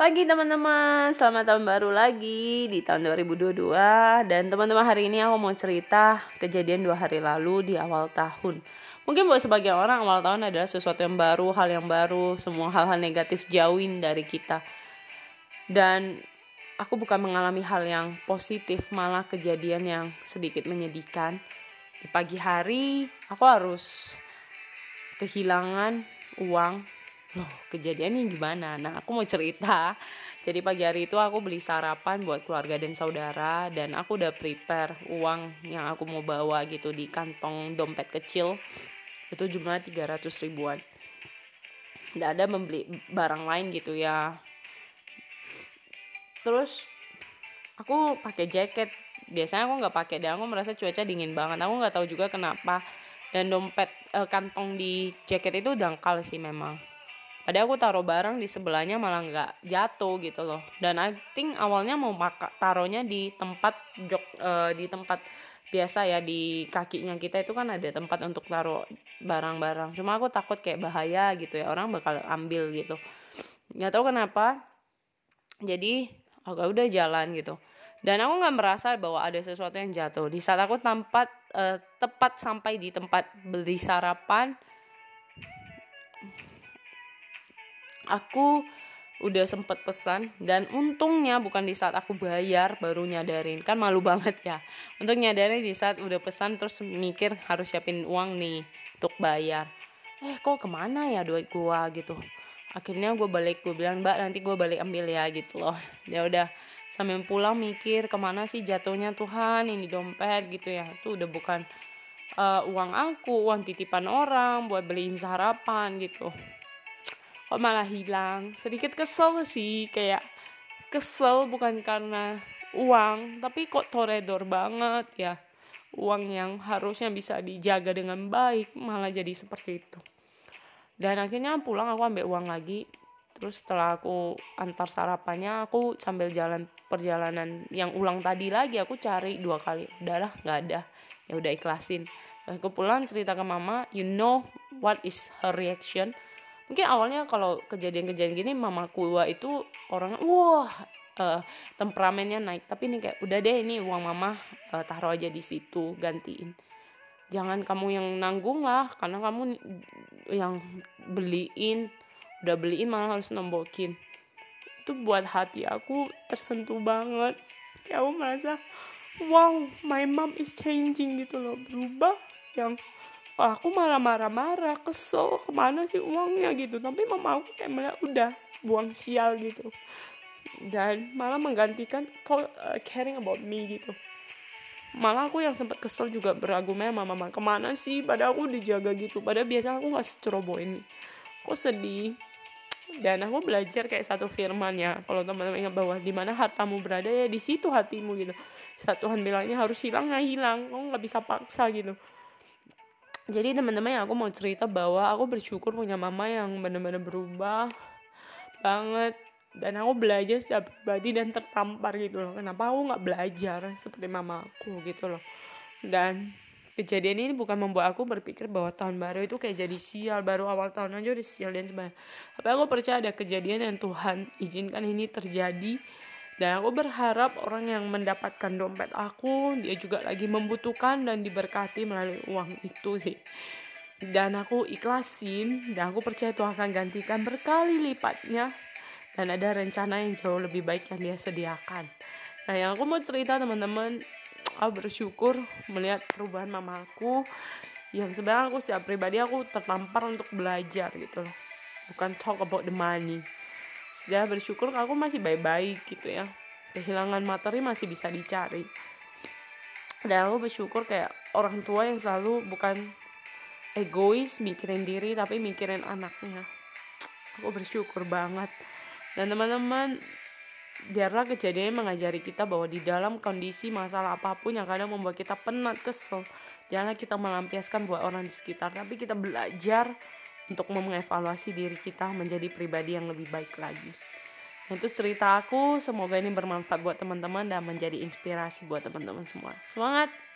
Pagi teman-teman, selamat tahun baru lagi di tahun 2022 Dan teman-teman hari ini aku mau cerita kejadian dua hari lalu di awal tahun. Mungkin buat sebagian orang awal tahun adalah sesuatu yang baru, hal yang baru Semua hal-hal negatif jauhin dari kita. Dan aku bukan mengalami hal yang positif Malah kejadian yang sedikit menyedihkan. Di pagi hari aku harus kehilangan uang loh kejadiannya gimana? Nah aku mau cerita. Jadi pagi hari itu aku beli sarapan buat keluarga dan saudara dan aku udah prepare uang yang aku mau bawa gitu di kantong dompet kecil. Itu jumlahnya 300 ribuan. Tidak ada membeli barang lain gitu ya. Terus aku pakai jaket. Biasanya aku nggak pakai dan aku merasa cuaca dingin banget. Aku nggak tahu juga kenapa. Dan dompet eh, kantong di jaket itu dangkal sih memang ada aku taruh barang di sebelahnya malah nggak jatuh gitu loh. Dan I think awalnya mau maka taruhnya di tempat jok uh, di tempat biasa ya di kakinya kita itu kan ada tempat untuk taruh barang-barang. Cuma aku takut kayak bahaya gitu ya orang bakal ambil gitu. Nggak tahu kenapa. Jadi agak udah jalan gitu. Dan aku nggak merasa bahwa ada sesuatu yang jatuh. Di saat aku tempat uh, tepat sampai di tempat beli sarapan aku udah sempet pesan dan untungnya bukan di saat aku bayar baru nyadarin. Kan malu banget ya. Untuk nyadarin di saat udah pesan terus mikir harus siapin uang nih untuk bayar. Eh kok ke mana ya duit gua? gitu. Akhirnya gue balik gue bilang mbak nanti gue balik ambil ya gitu loh. Ya udah sambil pulang mikir ke mana sih jatuhnya Tuhan ini dompet gitu ya. Itu udah bukan uh, uang aku uang titipan orang buat beliin sarapan gitu kok malah hilang? Sedikit kesel sih kayak kesel bukan karena uang tapi kok toredor banget ya. Uang yang harusnya bisa dijaga dengan baik malah jadi seperti itu. Dan akhirnya pulang aku ambil uang lagi. Terus setelah aku antar sarapannya aku sambil jalan perjalanan yang ulang tadi lagi aku cari dua kali. Udahlah nggak ada. Ya udah ikhlasin. Aku pulang cerita ke mama you know what is her reaction mungkin awalnya kalau kejadian-kejadian gini mamaku itu orangnya wah uh, temperamennya naik. Tapi ini kayak udah deh ini uang mama uh, taruh aja di situ gantiin. Jangan kamu yang nanggung lah karena kamu yang beliin udah beliin malah harus nembokin. Itu buat hati aku tersentuh banget. Kayak aku merasa wow my mom is changing gitu loh. Berubah yang kalau aku malah marah-marah kesel ke mana sih uangnya? Gitu. Tapi mama aku kayak malah udah buang sial gitu. Dan malah menggantikan uh, caring about me gitu. Malah aku yang sempat kesel juga beragumnya sama mama ke mana sih? Pada aku dijaga gitu. Pada biasa aku nggak seceroboh ini aku sedih. Dan aku belajar kayak satu firman ya. Kalau teman-teman ingat bahwa di mana hartamu berada ya di situ hatimu gitu. Saat Tuhan bilangnya harus hilang ya hilang. Kamu nggak bisa paksa gitu jadi teman-teman yang aku mau cerita bahwa aku bersyukur punya mama yang benar-benar berubah banget. Dan aku belajar secara pribadi dan tertampar gitu loh. Kenapa aku nggak belajar seperti mama aku gitu loh? Dan kejadian ini bukan membuat aku berpikir bahwa tahun baru itu kayak jadi sial. Baru awal tahun aja udah sial dan sebagainya. Tapi aku percaya ada kejadian yang Tuhan izinkan ini terjadi dan aku berharap orang yang mendapatkan dompet aku, dia juga lagi membutuhkan dan diberkati melalui uang itu sih. Dan aku ikhlasin, dan aku percaya Tuhan akan gantikan berkali lipatnya. Dan ada rencana yang jauh lebih baik yang dia sediakan. Nah yang aku mau cerita teman-teman, aku bersyukur melihat perubahan mamaku yang sebenarnya aku secara pribadi aku tertampar untuk belajar gitu loh bukan talk about the money sudah bersyukur aku masih baik-baik gitu ya. Kehilangan materi masih bisa dicari. Dan aku bersyukur kayak orang tua yang selalu bukan egois mikirin diri tapi mikirin anaknya. Aku bersyukur banget. Dan teman-teman biarlah kejadian mengajari kita bahwa di dalam kondisi masalah apa pun yang kadang membuat kita penat kesel jangan kita melampiaskan buat orang di sekitar tapi kita belajar untuk mengevaluasi diri kita menjadi pribadi yang lebih baik lagi. Nah, itu cerita aku, semoga ini bermanfaat buat teman-teman dan menjadi inspirasi buat teman-teman semua. Semangat!